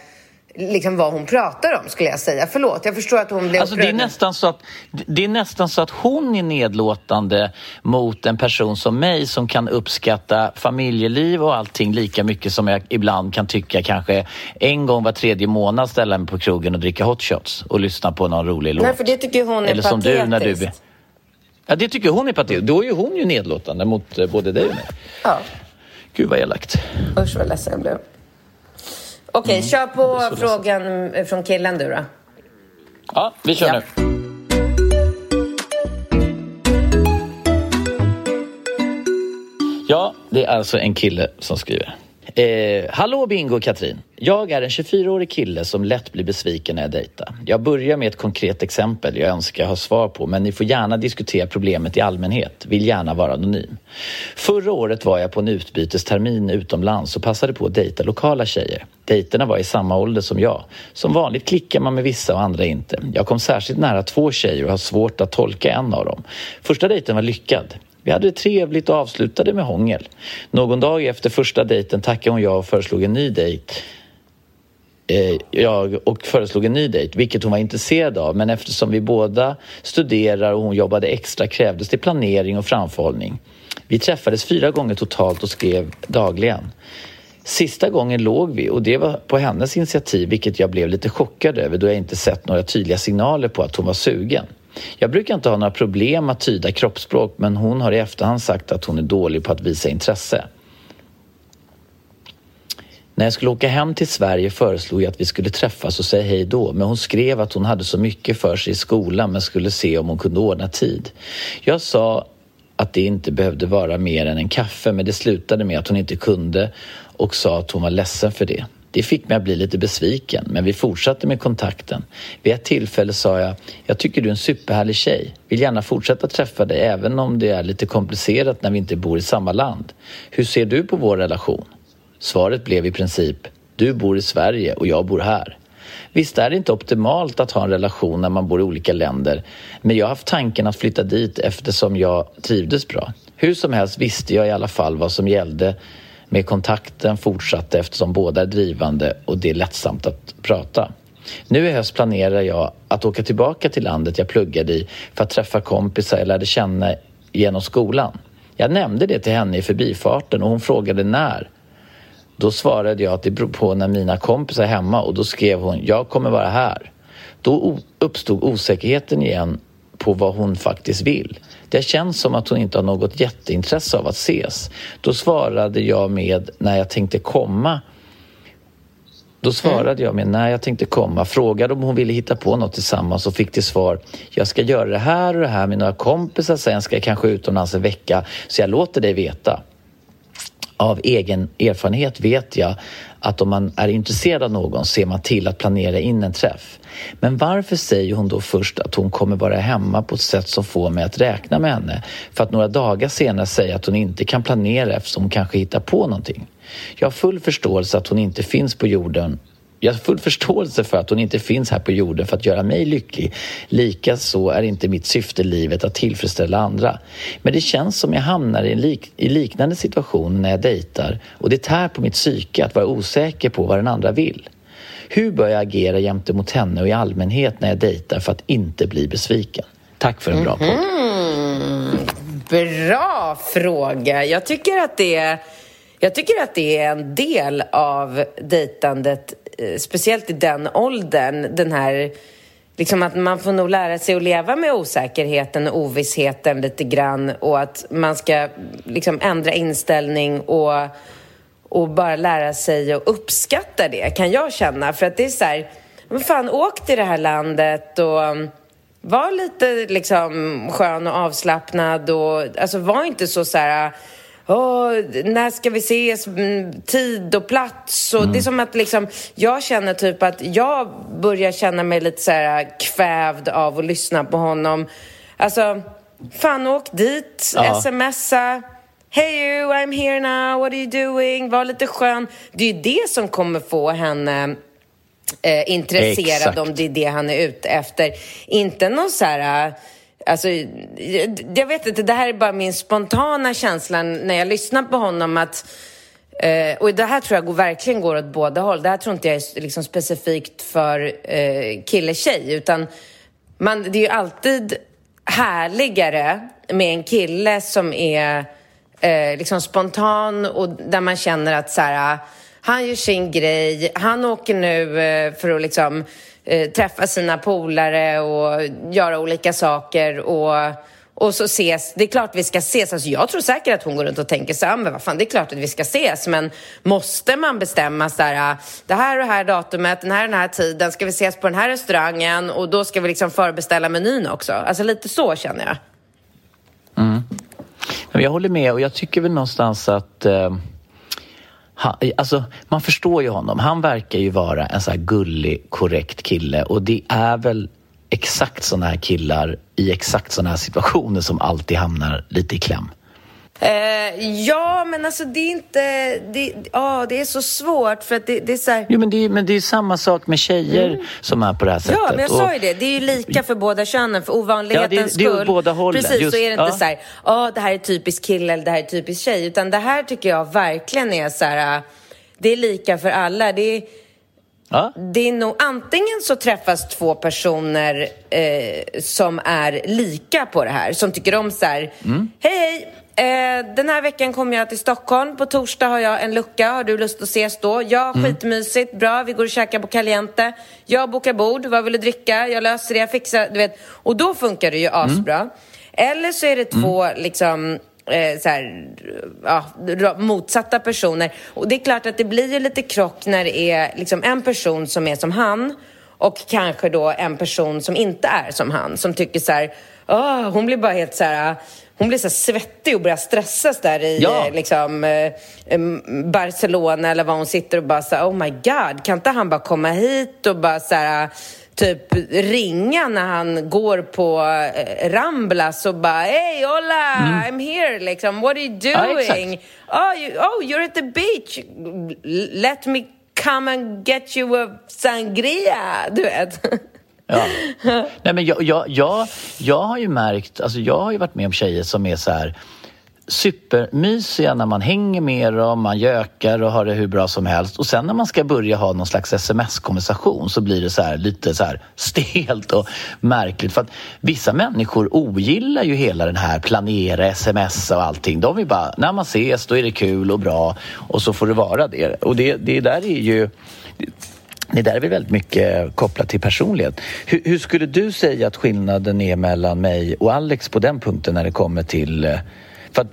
liksom vad hon pratar om skulle jag säga. Förlåt, jag förstår att hon blev alltså, det är nästan så att Det är nästan så att hon är nedlåtande mot en person som mig som kan uppskatta familjeliv och allting lika mycket som jag ibland kan tycka kanske en gång var tredje månad ställa mig på krogen och dricka hot shots och lyssna på någon rolig låt. Nej, för det tycker hon är Eller som patetiskt. du när du... Ja, det tycker hon är patetiskt. Då är ju hon ju nedlåtande mot eh, både dig och mig. Ja. Gud vad elakt. Usch vad ledsen jag blev. Okej, Mm, kör på så frågan från killen du då. Ja, vi kör Ja. nu. Ja, det är alltså en kille som skriver. Eh, Hallå Bingo och Katrin. Jag är en 24-årig kille som lätt blir besviken när jag dejtar. Jag börjar med ett konkret exempel jag önskar ha svar på men ni får gärna diskutera problemet i allmänhet. Vill gärna vara anonym. Förra året var jag på en utbytestermin utomlands och passade på att dejta lokala tjejer. Dejterna var i samma ålder som jag. Som vanligt klickar man med vissa och andra inte. Jag kom särskilt nära två tjejer och har svårt att tolka en av dem. Första dejten var lyckad. Vi hade det trevligt och avslutade med hångel. Någon dag efter första dejten tackade hon ja och föreslog en ny dejt. Eh, jag och föreslog en ny dejt, vilket hon var intresserad av. Men eftersom vi båda studerar och hon jobbade extra krävdes det planering och framförhållning. Vi träffades fyra gånger totalt och skrev dagligen. Sista gången låg vi och det var på hennes initiativ vilket jag blev lite chockad över då jag inte sett några tydliga signaler på att hon var sugen. Jag brukar inte ha några problem att tyda kroppsspråk men hon har i efterhand sagt att hon är dålig på att visa intresse. När jag skulle åka hem till Sverige föreslog jag att vi skulle träffas och säga hej då men hon skrev att hon hade så mycket för sig i skolan men skulle se om hon kunde ordna tid. Jag sa att det inte behövde vara mer än en kaffe men det slutade med att hon inte kunde och sa att hon var ledsen för det. Det fick mig att bli lite besviken, men vi fortsatte med kontakten. Vid ett tillfälle sa jag, jag tycker du är en superhärlig tjej. Vill gärna fortsätta träffa dig även om det är lite komplicerat när vi inte bor i samma land. Hur ser du på vår relation? Svaret blev i princip, du bor i Sverige och jag bor här. Visst är det inte optimalt att ha en relation när man bor i olika länder, men jag har haft tanken att flytta dit eftersom jag trivdes bra. Hur som helst visste jag i alla fall vad som gällde med kontakten fortsatte eftersom båda är drivande och det är lättsamt att prata. Nu i höst planerar jag att åka tillbaka till landet jag pluggade i för att träffa kompisar jag lärde känna genom skolan. Jag nämnde det till henne i förbifarten och hon frågade när. Då svarade jag att det beror på när mina kompisar är hemma och då skrev hon jag kommer vara här. Då uppstod osäkerheten igen på vad hon faktiskt vill. Det känns som att hon inte har något jätteintresse av att ses. Då svarade jag med när jag tänkte komma. Då svarade jag med när jag tänkte komma, frågade om hon ville hitta på något tillsammans och fick till svar Jag ska göra det här och det här med några kompisar, sen ska jag kanske utomlands en vecka så jag låter dig veta. Av egen erfarenhet vet jag att om man är intresserad av någon ser man till att planera in en träff. Men varför säger hon då först att hon kommer vara hemma på ett sätt som får mig att räkna med henne för att några dagar senare säga att hon inte kan planera eftersom hon kanske hittar på någonting? Jag har full förståelse att hon inte finns på jorden jag har full förståelse för att hon inte finns här på jorden för att göra mig lycklig. Likaså är inte mitt syfte i livet att tillfredsställa andra. Men det känns som jag hamnar i, en lik i liknande situation när jag dejtar och det tär på mitt psyke att vara osäker på vad den andra vill. Hur bör jag agera gentemot henne och i allmänhet när jag dejtar för att inte bli besviken? Tack för en bra podd. Mhm. Bra fråga. Jag tycker att det är jag tycker att det är en del av dejtandet, Eh, speciellt i den åldern, den här Liksom att man får nog lära sig att leva med osäkerheten och ovissheten lite grann och att man ska liksom ändra inställning och, och bara lära sig att uppskatta det, kan jag känna. För att det är så här, men fan, åk till det här landet och var lite liksom skön och avslappnad och alltså var inte så så här Oh, när ska vi ses, mm, tid och plats. Och mm. Det är som att liksom, jag känner typ att jag börjar känna mig lite så här kvävd av att lyssna på honom. Alltså, fan åk dit, ja. smsa. Hey you, I'm here now, what are you doing? Var lite skön. Det är ju det som kommer få henne eh, intresserad Exakt. om det är det han är ute efter. Inte någon så här... Alltså, jag vet inte, det här är bara min spontana känsla när jag lyssnar på honom att Eh, och det här tror jag går, verkligen går åt båda håll. Det här tror inte jag är liksom specifikt för eh, kille-tjej, utan man, det är ju alltid härligare med en kille som är eh, liksom spontan och där man känner att så här, ah, han gör sin grej, han åker nu eh, för att liksom eh, träffa sina polare och göra olika saker och och så ses. Det är klart vi ska ses. Alltså jag tror säkert att hon går runt och tänker så här, ah, men vad fan, det är klart att vi ska ses. Men måste man bestämma så här, ah, det här och det här datumet, den här och den här tiden, ska vi ses på den här restaurangen och då ska vi liksom förbeställa menyn också. Alltså lite så känner jag. Mm. Jag håller med och jag tycker väl någonstans att eh, han, alltså, man förstår ju honom. Han verkar ju vara en så här gullig, korrekt kille och det är väl exakt såna här killar i exakt såna här situationer som alltid hamnar lite i kläm. Eh, ja, men alltså det är inte... Det, oh, det är så svårt för att det, det är så här... Jo, men det, är, men det är samma sak med tjejer mm. som är på det här sättet. Ja, men jag och... sa ju det. Det är ju lika för båda könen, för ovanlighetens ja, det, skull. Det är båda hållen. Precis, Just, så är det inte så här, oh, det här är typiskt kille eller det här är typiskt tjej. Utan det här tycker jag verkligen är så här, det är lika för alla. Det är, Ja. Det är nog antingen så träffas två personer eh, som är lika på det här, som tycker om så här, mm. hej hej, Eh, den här veckan kommer jag till Stockholm. På torsdag har jag en lucka. Har du lust att ses då? Ja, mm. skitmysigt. Bra, vi går och käkar på Caliente. Jag bokar bord. Vad vill du dricka? Jag löser det, jag fixar. Du vet. Och då funkar det ju asbra. Mm. Eller så är det två mm. liksom eh, så här, ja, motsatta personer. Och det är klart att det blir ju lite krock när det är liksom en person som är som han och kanske då en person som inte är som han. Som tycker så här, oh, hon blir bara helt så här hon blir så svettig och börjar stressas där i ja. liksom, eh, Barcelona eller var hon sitter och bara så oh my god, kan inte han bara komma hit och bara så här, typ ringa när han går på eh, Ramblas och bara Hey, hola, mm. I'm here, liksom, what are you doing? Ja, oh, you, oh, you're at the beach. Let me come and get you a sangria, du vet. [laughs] Ja. Nej, men jag, jag, jag, jag har ju märkt, alltså jag har ju varit med om tjejer som är så här supermysiga när man hänger med dem, man gökar och har det hur bra som helst. Och sen när man ska börja ha någon slags sms-konversation så blir det så här, lite så här stelt och märkligt. För att vissa människor ogillar ju hela den här planera, sms och allting. De vill bara, när man ses då är det kul och bra och så får det vara det. Och det, det där är ju det där är väl väldigt mycket kopplat till personlighet. Hur, hur, skulle du säga att skillnaden är mellan mig och Alex på den punkten när det kommer till eh,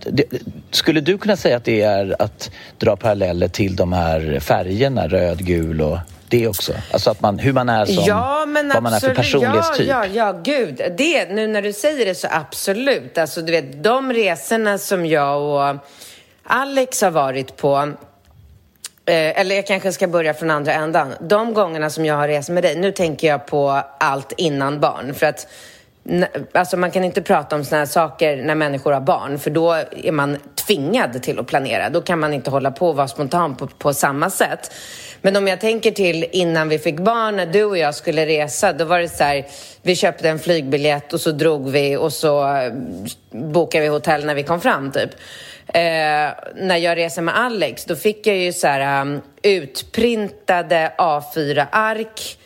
det, skulle du kunna säga att det är att dra paralleller till de här färgerna, röd, gul och det också? Alltså att man, hur man är som, ja, men vad man är för personlighetstyp? Ja, ja, ja, gud. Det, nu när du säger det så absolut. Alltså du vet, de resorna som jag och Alex har varit på Eh, eller jag kanske ska börja från andra ändan. De gångerna som jag har rest med dig, nu tänker jag på allt innan barn. För att Alltså man kan inte prata om såna här saker när människor har barn för då är man tvingad till att planera. Då kan man inte hålla på och vara spontan på, på samma sätt. Men om jag tänker till innan vi fick barn, när du och jag skulle resa, då var det så här, vi köpte en flygbiljett och så drog vi och så eh, bokade vi hotell när vi kom fram typ. Eh, när jag reser med Alex, då fick jag ju så här um, utprintade A4-ark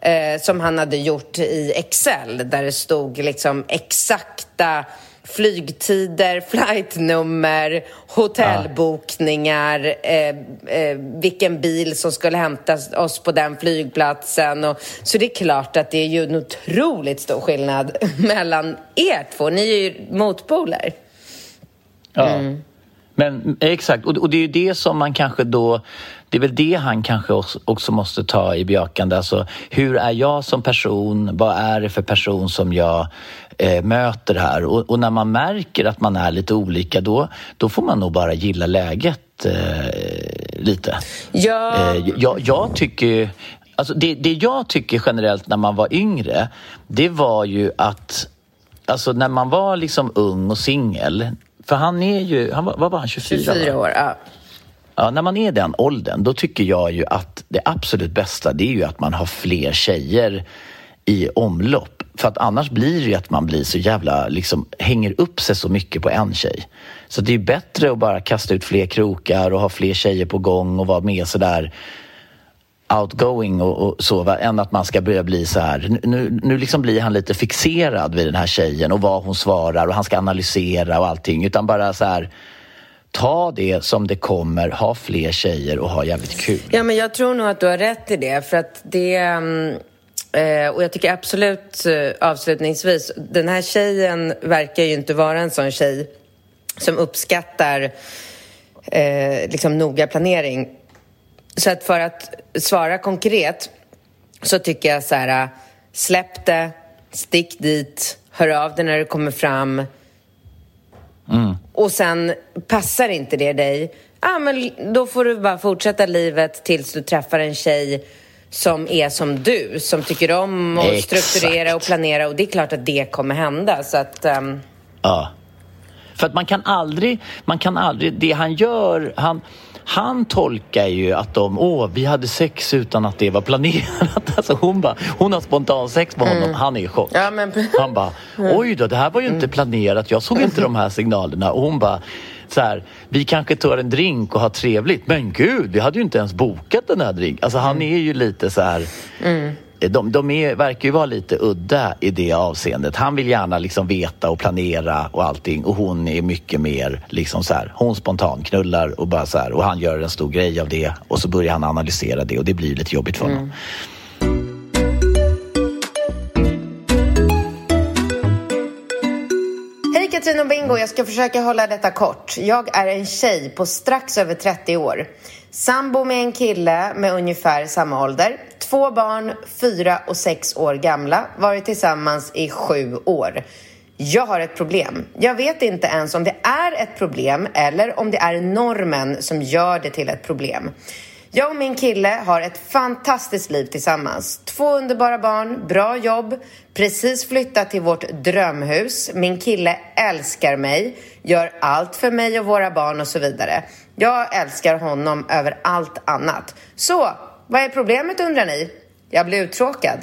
eh, som han hade gjort i Excel där det stod liksom exakta flygtider, flightnummer, hotellbokningar, eh, eh, vilken bil som skulle hämta oss på den flygplatsen. Och, så det är klart att det är ju en otroligt stor skillnad [laughs] mellan er två. Ni är ju motpoler. Ja. Mm. Men exakt, och, och det är ju det som man kanske då det är väl det han kanske också måste ta i bejakande. Alltså, hur är jag som person? Vad är det för person som jag eh, möter här? Och, och, när man märker att man är lite olika, då, då får man nog bara gilla läget eh, lite. Ja. Eh, jag, jag tycker... Alltså det, det jag tycker generellt när man var yngre, det var ju att Alltså när man var liksom ung och singel, för han är ju, han, vad var han, 24? 24 år, ja. Ja, när man är den åldern, då tycker jag ju att det absolut bästa det är ju att man har fler tjejer i omlopp. För att annars blir det ju att man blir så jävla, liksom hänger upp sig så mycket på en tjej. Så det är bättre att bara kasta ut fler krokar och ha fler tjejer på gång och vara med sådär outgoing och, och så, va? än att man ska börja bli så här. Nu, nu liksom blir han lite fixerad vid den här tjejen och vad hon svarar och han ska analysera och allting. Utan bara så här, ta det som det kommer, ha fler tjejer och ha jävligt kul. Ja, men jag tror nog att du har rätt i det. För att det... Mm, eh, och jag tycker absolut eh, avslutningsvis, den här tjejen verkar ju inte vara en sån tjej som uppskattar eh, liksom noga planering. Så att för att svara konkret så tycker jag så här, släpp det, stick dit, hör av dig när det kommer fram. Mm. Och sen passar inte det dig, ja men då får du bara fortsätta livet tills du träffar en tjej som är som du, som tycker om att strukturera och planera och det är klart att det kommer hända. Så att, um... Ja. För att man kan aldrig, man kan aldrig, det han gör, han, han tolkar ju att de, åh, vi hade sex utan att det var planerat. [laughs] Alltså hon bara, hon har spontansex med honom, mm. han är i chock. Ja, men... Han bara, [laughs] oj då, det här var ju inte planerat, jag såg inte de här signalerna. Och hon bara, så här, vi kanske tar en drink och har trevligt. Men gud, vi hade ju inte ens bokat den här drinken. Alltså han är ju lite så här... Mm Eh, de, de är, verkar ju vara lite udda i det avseendet. Han vill gärna liksom veta och planera och allting och hon är mycket mer liksom så här, hon spontanknullar och bara så här, och han gör en stor grej av det och så börjar han analysera det och det blir lite jobbigt för honom. Mm. Hej Katrin och Bingo, jag ska försöka hålla detta kort. Jag är en tjej på strax över 30 år. Sambo med en kille med ungefär samma ålder. Två barn, fyra och sex år gamla, varit tillsammans i sju år. Jag har ett problem. Jag vet inte ens om det är ett problem eller om det är normen som gör det till ett problem. Jag och min kille har ett fantastiskt liv tillsammans. Två underbara barn, bra jobb, precis flyttat till vårt drömhus. Min kille älskar mig, gör allt för mig och våra barn och så vidare. Jag älskar honom över allt annat. Så, vad är problemet undrar ni? Jag blir uttråkad.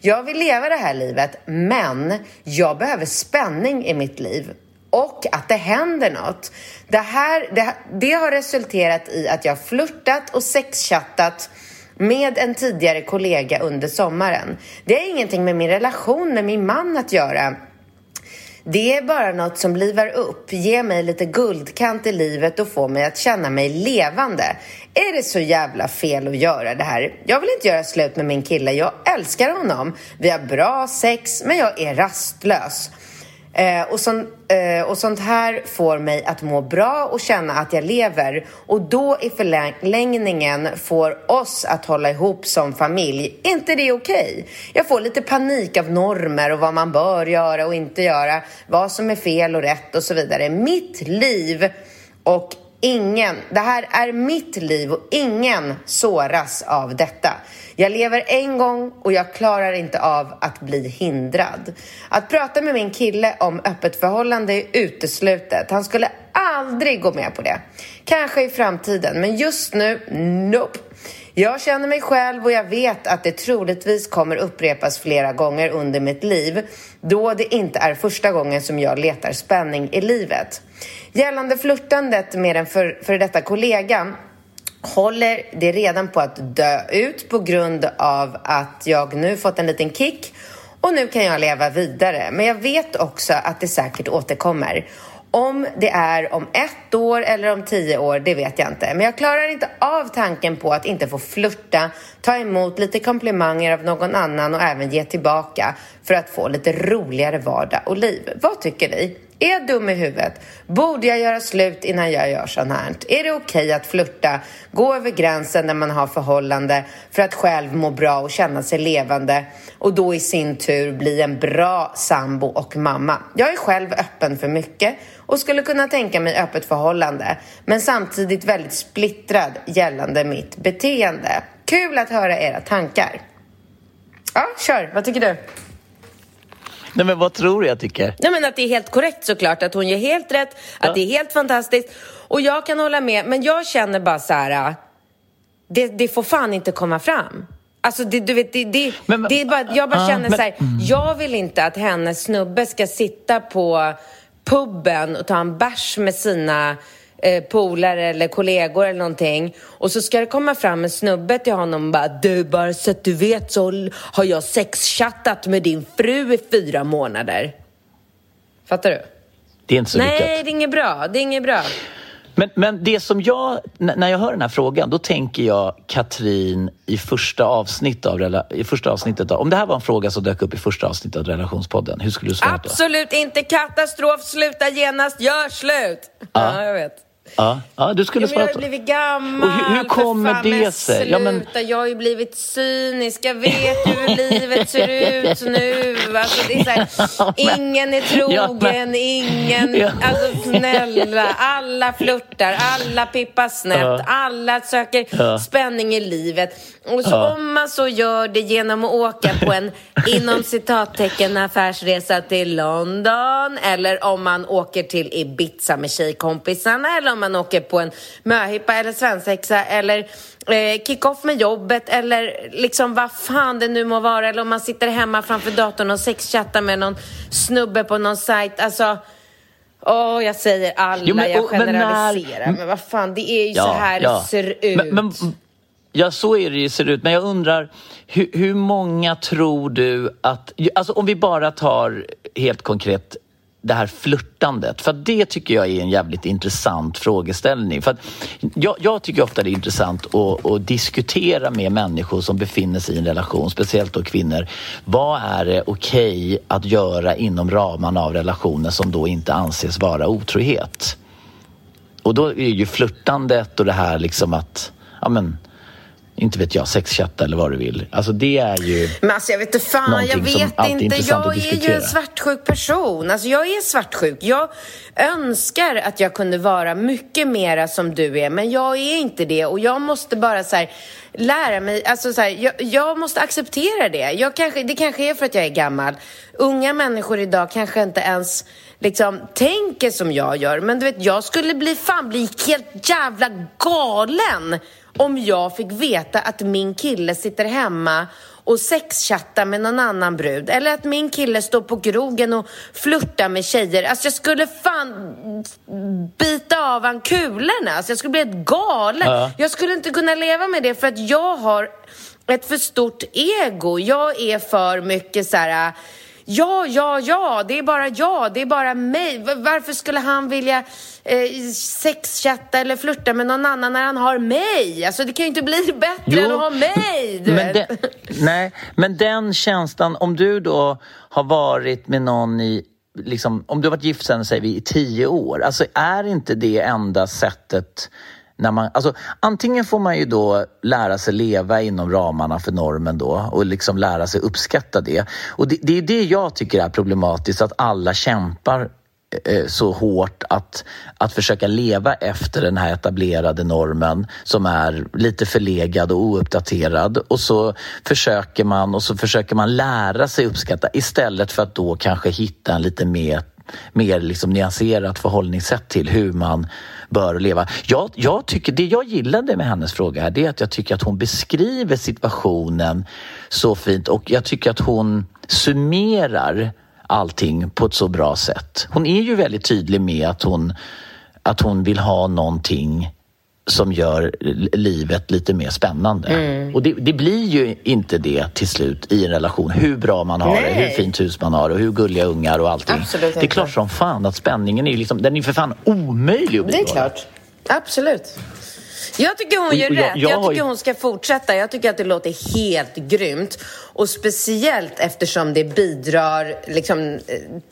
Jag vill leva det här livet, men jag behöver spänning i mitt liv och att det händer något. Det, här, det, det har resulterat i att jag flörtat och sexchattat med en tidigare kollega under sommaren. Det har ingenting med min relation med min man att göra. Det är bara något som livar upp, ger mig lite guldkant i livet och får mig att känna mig levande. Är det så jävla fel att göra det här? Jag vill inte göra slut med min kille. Jag älskar honom. Vi har bra sex, men jag är rastlös. Eh, och, sån, eh, och sånt här får mig att må bra och känna att jag lever. Och då i förlängningen får oss att hålla ihop som familj. inte det okej? Okay? Jag får lite panik av normer och vad man bör göra och inte göra. Vad som är fel och rätt och så vidare. Mitt liv och ingen, det här är mitt liv och ingen såras av detta. Jag lever en gång och jag klarar inte av att bli hindrad. Att prata med min kille om öppet förhållande är uteslutet. Han skulle aldrig gå med på det. Kanske i framtiden, men just nu, nope. Jag känner mig själv och jag vet att det troligtvis kommer upprepas flera gånger under mitt liv då det inte är första gången som jag letar spänning i livet. Gällande flörtandet med en för, för detta kollega håller det redan på att dö ut på grund av att jag nu fått en liten kick och nu kan jag leva vidare. Men jag vet också att det säkert återkommer. Om det är om ett år eller om tio år, det vet jag inte. Men jag klarar inte av tanken på att inte få flirta, ta emot lite komplimanger av någon annan och även ge tillbaka för att få lite roligare vardag och liv. Vad tycker ni? Är jag dum i huvudet? Borde jag göra slut innan jag gör sånt här? Är det okej okay att flirta, gå över gränsen när man har förhållande för att själv må bra och känna sig levande och då i sin tur bli en bra sambo och mamma? Jag är själv öppen för mycket och skulle kunna tänka mig öppet förhållande men samtidigt väldigt splittrad gällande mitt beteende. Kul att höra era tankar. Ja, kör. Vad tycker du? Nej, men vad tror du jag tycker? Nej, men att det är helt korrekt såklart, att hon gör helt rätt, ja. att det är helt fantastiskt. Och jag kan hålla med, men jag känner bara så här, det, det får fan inte komma fram. Alltså, det, du vet, det, det, men, det är bara, jag bara uh, känner men, så här, mm. jag vill inte att hennes snubbe ska sitta på puben och ta en bärs med sina eh, polare eller kollegor eller någonting och så ska det komma fram en snubbe till honom och bara du, bara så att du vet så har jag sexchattat med din fru i fyra månader. Fattar du? Det är inte så Nej, lyckat. Nej, det är inget bra. Det är inget bra. Men, men det som jag, när jag hör den här frågan, då tänker jag Katrin i första, avsnitt av, i första avsnittet. Av, om det här var en fråga som dök upp i första avsnittet av Relationspodden, hur skulle du svara då? Absolut inte katastrof, sluta genast, gör slut! Ja, ja jag vet. Ja, ja du skulle ja, svara Jag har blivit gammal. Och hur, hur kommer fan, det sig? Ja, men... Jag har ju blivit cynisk. Jag vet ju hur livet ser ut nu. Alltså, det är så här, [laughs] ingen är trogen, ingen... Alltså snälla, alla flörtar, alla pippar snett, alla söker spänning i livet. Och så om man så gör det genom att åka på en, inom citattecken, affärsresa till London eller om man åker till Ibiza med tjejkompisarna eller om man åker på en möhippa eller svensexa eller eh, kick-off med jobbet eller liksom vad fan det nu må vara eller om man sitter hemma framför datorn och sexchattar med någon snubbe på någon sajt. Alltså, åh, oh, jag säger alla, jo, men, jag generaliserar. Men, när, men vad fan, det är ju ja, så här ja. det ser ut. Men, men, Ja, så är det ju ser ut. Men jag undrar, hur, hur många tror du att... Alltså om vi bara tar helt konkret det här flörtandet. För det tycker jag är en jävligt intressant frågeställning. För jag, jag, tycker ofta det är intressant att, att, diskutera med människor som befinner sig i en relation, speciellt då kvinnor. Vad är det okej okay att göra inom ramarna av relationen som då inte anses vara otrohet? Och då är ju flörtandet och det här liksom att ja, men, inte vet jag, sexchatta eller vad du vill. Alltså det är ju Men alltså jag vet inte fan, jag vet inte. Jag är ju en svartsjuk person. Alltså jag är svartsjuk. Jag önskar att jag kunde vara mycket mera som du är, men jag är inte det. Och jag måste bara så här, lära mig, alltså så här, jag, jag, måste acceptera det. Jag kanske, det kanske är för att jag är gammal. Unga människor idag kanske inte ens liksom tänker som jag gör. Men du vet, jag skulle bli fan bli helt jävla galen om jag fick veta att min kille sitter hemma och sexchattar med någon annan brud. Eller att min kille står på krogen och flörtar med tjejer. Alltså jag skulle fan bita av han kulorna. Alltså jag skulle bli helt galen. Ja. Jag skulle inte kunna leva med det för att jag har ett för stort ego. Jag är för mycket så här Ja, ja, ja, det är bara jag, det är bara mig. Varför skulle han vilja eh, sexchatta eller flirta med någon annan när han har mig? Alltså det kan ju inte bli [laughs] bättre jo, än att ha mig. men den, nej, men den känslan, om du då har varit med någon i Liksom, om du har varit gift sen säger vi i tio år, alltså är inte det enda sättet när man, alltså, antingen får man ju då lära sig leva inom ramarna för normen då och liksom lära sig uppskatta det. Och det, det är det jag tycker är problematiskt, att alla kämpar eh, så hårt att, att försöka leva efter den här etablerade normen som är lite förlegad och ouppdaterad och så försöker man och så försöker man lära sig uppskatta istället för att då kanske hitta en lite mer, mer liksom nyanserat förhållningssätt till hur man bör leva. Jag, jag tycker, det jag gillade med hennes fråga här, det är att jag tycker att hon beskriver situationen så fint och jag tycker att hon summerar allting på ett så bra sätt. Hon är ju väldigt tydlig med att hon, att hon vill ha någonting som gör livet lite mer spännande. Mm. Och det, det, blir ju inte det till slut i en relation. Hur bra man har Nej. det, hur fint hus man har och hur gulliga ungar och allting. Absolut det är klart som fan att spänningen är liksom, den är för fan omöjlig att bibehålla. Det är klart. Absolut. Jag tycker hon gör jag- rätt. jag Jag, tycker hon ska fortsätta. Jag tycker att det låter helt grymt. Och speciellt eftersom det bidrar liksom, eh,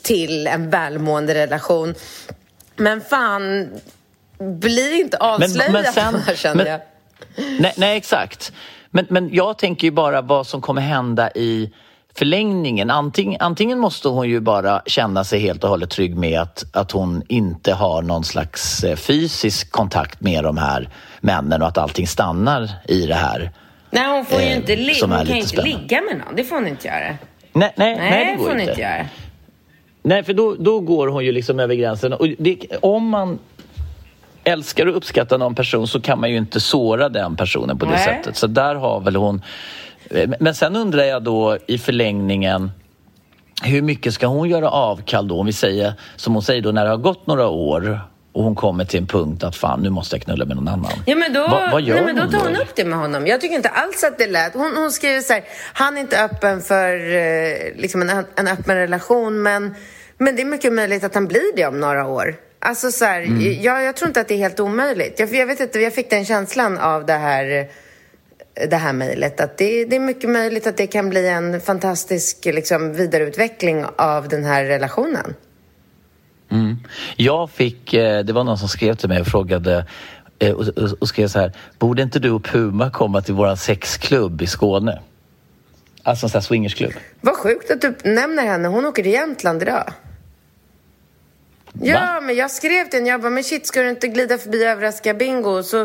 till en välmående relation. Men fan, bli inte avslöjad men sen- [laughs] känner men- jag. Nej, nej exakt. Men, men jag tänker ju bara vad som kommer hända i förlängningen. Antingen, antingen måste hon ju bara känna sig helt och hållet trygg med att, att hon inte har någon slags eh, fysisk kontakt med de här männen och att allting stannar i det här. Nej, hon får ju Eh, inte li- hon kan ju inte spännande. ligga med någon. Det får hon inte göra. Nej, nej, Nej, nej, det går får hon inte. inte göra. Nej, för då, då går hon ju liksom över gränsen. Och det, om man älskar och uppskattar någon person så kan man ju inte såra den personen på det Nej. sättet. Så där har väl hon... Eh, Men sen undrar jag då i förlängningen hur mycket ska hon göra avkall då? Om vi säger, som hon säger då, när det har gått några år och hon kommer till en punkt att fan, nu måste jag knulla med någon annan. Ja, men då, vad, vad gör nej, men då hon tar hon upp det med honom. Jag tycker inte alls att det lät... Hon, hon skriver så här, han är inte öppen för eh, liksom en, en öppen relation, men, men det är mycket möjligt att han blir det om några år. Alltså så här, Mm. jag, jag tror inte att det är helt omöjligt. Jag, jag vet inte, jag fick den känslan av det här det här mejlet. Att det, det är mycket möjligt att det kan bli en fantastisk liksom, vidareutveckling av den här relationen. Mm. Jag fick, eh, det var någon som skrev till mig och frågade eh, och, och, och skrev så här, borde inte du och Puma komma till våran sexklubb i Skåne? Alltså en sån här swingersklubb. Vad sjukt att du nämner henne. Hon åker till Jämtland idag. Ja, Va? men jag skrev till henne. Jag bara, men shit, ska du inte glida förbi överraska bingo? Så,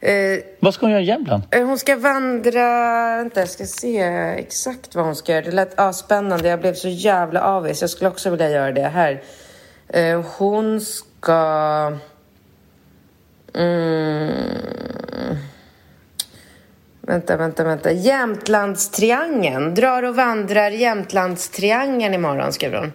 eh, Vad ska hon göra i Jämtland? eh, hon ska vandra... Vänta, jag ska se exakt vad hon ska göra. Det lät ah, spännande. Jag blev så jävla avis. Jag skulle också vilja göra det här. Eh, hon ska... Mm. Vänta, vänta, vänta. Jämtlandstriangeln. Drar och vandrar Jämtlandstriangeln imorgon, skrev hon.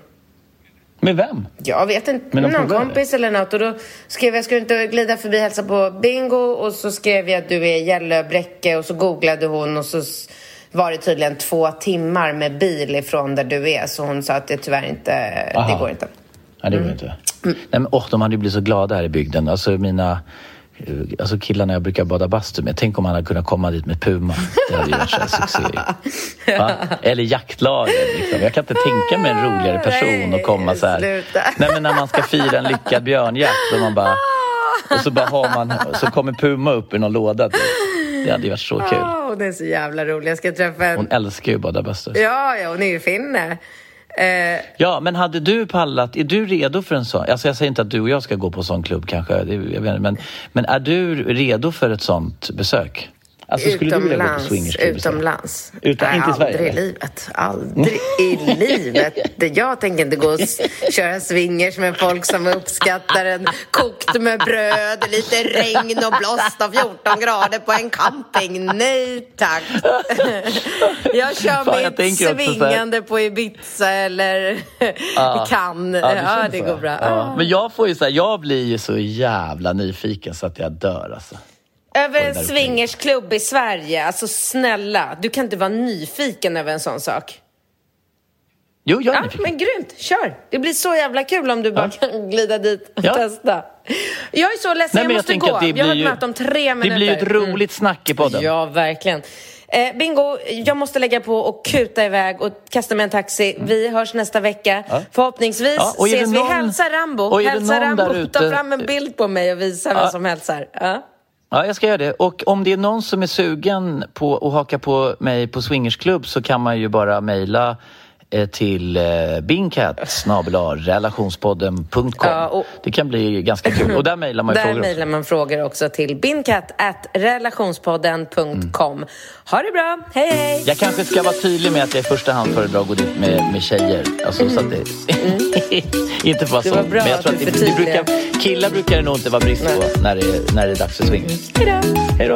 Med vem? Jag vet inte, Men de någon det. kompis eller något. Och då skrev jag, ska du inte glida förbi och hälsa på Bingo? Och så skrev jag att du är Gällöbräcke och så googlade hon och så var det tydligen två timmar med bil ifrån där du är. Så hon sa att det tyvärr inte, det Aha. går inte. Nej, det går inte. Nej, men, åh, de hade ju blivit så glada här i bygden. Alltså mina alltså killarna jag brukar bada bastu med. Tänk om man hade kunnat komma dit med Puma. Det hade ju varit här succé. [laughs] Va? Eller jaktlaget. Liksom. Jag kan inte tänka mig en roligare person att komma så här. Nej, men när man ska fira en lyckad björnjakt och man bara... Och så bara har man... Så kommer Puma upp i någon låda. Typ. Det hade ju varit så kul. Åh, hon är så jävla rolig. Jag ska träffa en... Hon älskar ju att bada bastu. Ja, ja, hon är ju finne. Eh, Ja, men hade du pallat, är du redo för en sån? Alltså jag säger inte att du och jag ska gå på en sån klubb kanske, det, jag vet, men, men är du redo för ett sånt besök? Alltså skulle du vilja gå på utomlands. Utomlands. Utan- Nej, inte i Sverige, Aldrig i livet. Aldrig i livet. Jag tänker inte gå och köra swingers med folk som uppskattar en kokt med bröd, lite regn och blåst och 14 grader på en camping. Nej tack. Jag kör Fan, jag mitt här- svingande på Ibiza eller Cannes. Ja, Ja, det går bra. Ja. Men jag får ju så här, jag blir ju så jävla nyfiken så att jag dör alltså. Över en swingersklubb i Sverige, alltså snälla, du kan inte vara nyfiken över en sån sak. Jo, jag är Ja, nyfiken. men grymt, kör! Det blir så jävla kul om du bara kan glida dit och Ja. testa. Jag är så ledsen, Nej, jag jag måste gå. det Jag har blir ett möte om tre Det minuter. blir ju ett roligt snack i podden. Mm. Ja, verkligen. Eh, bingo, jag måste lägga på och kuta iväg och kasta mig en taxi. Vi hörs nästa vecka. Förhoppningsvis Mm. Ja, det ses någon- vi. Hälsa Rambo. och är det Hälsa Rambo. Ta fram en bild på mig och visa vem Ja. som hälsar. Ja. Jag ska göra det. Och om det är någon som är sugen på att haka på mig på swingersklubb så kan man ju bara mejla till eh, bingcat relationspodden.com. Ja, och- Det kan bli ganska kul. Och där mejlar man Där frågor också. mejlar man frågor också till bincat.relationspodden.com. Ha det bra, hej hej! Jag kanske ska vara tydlig med att jag i första hand föredrar att gå dit med, med tjejer. Alltså, så att det, [laughs] inte bara Det så. var bra Men jag att tror du att det, det brukar, killar brukar det nog inte vara brist på när det, när det är dags för swing. Hej då! Hej då!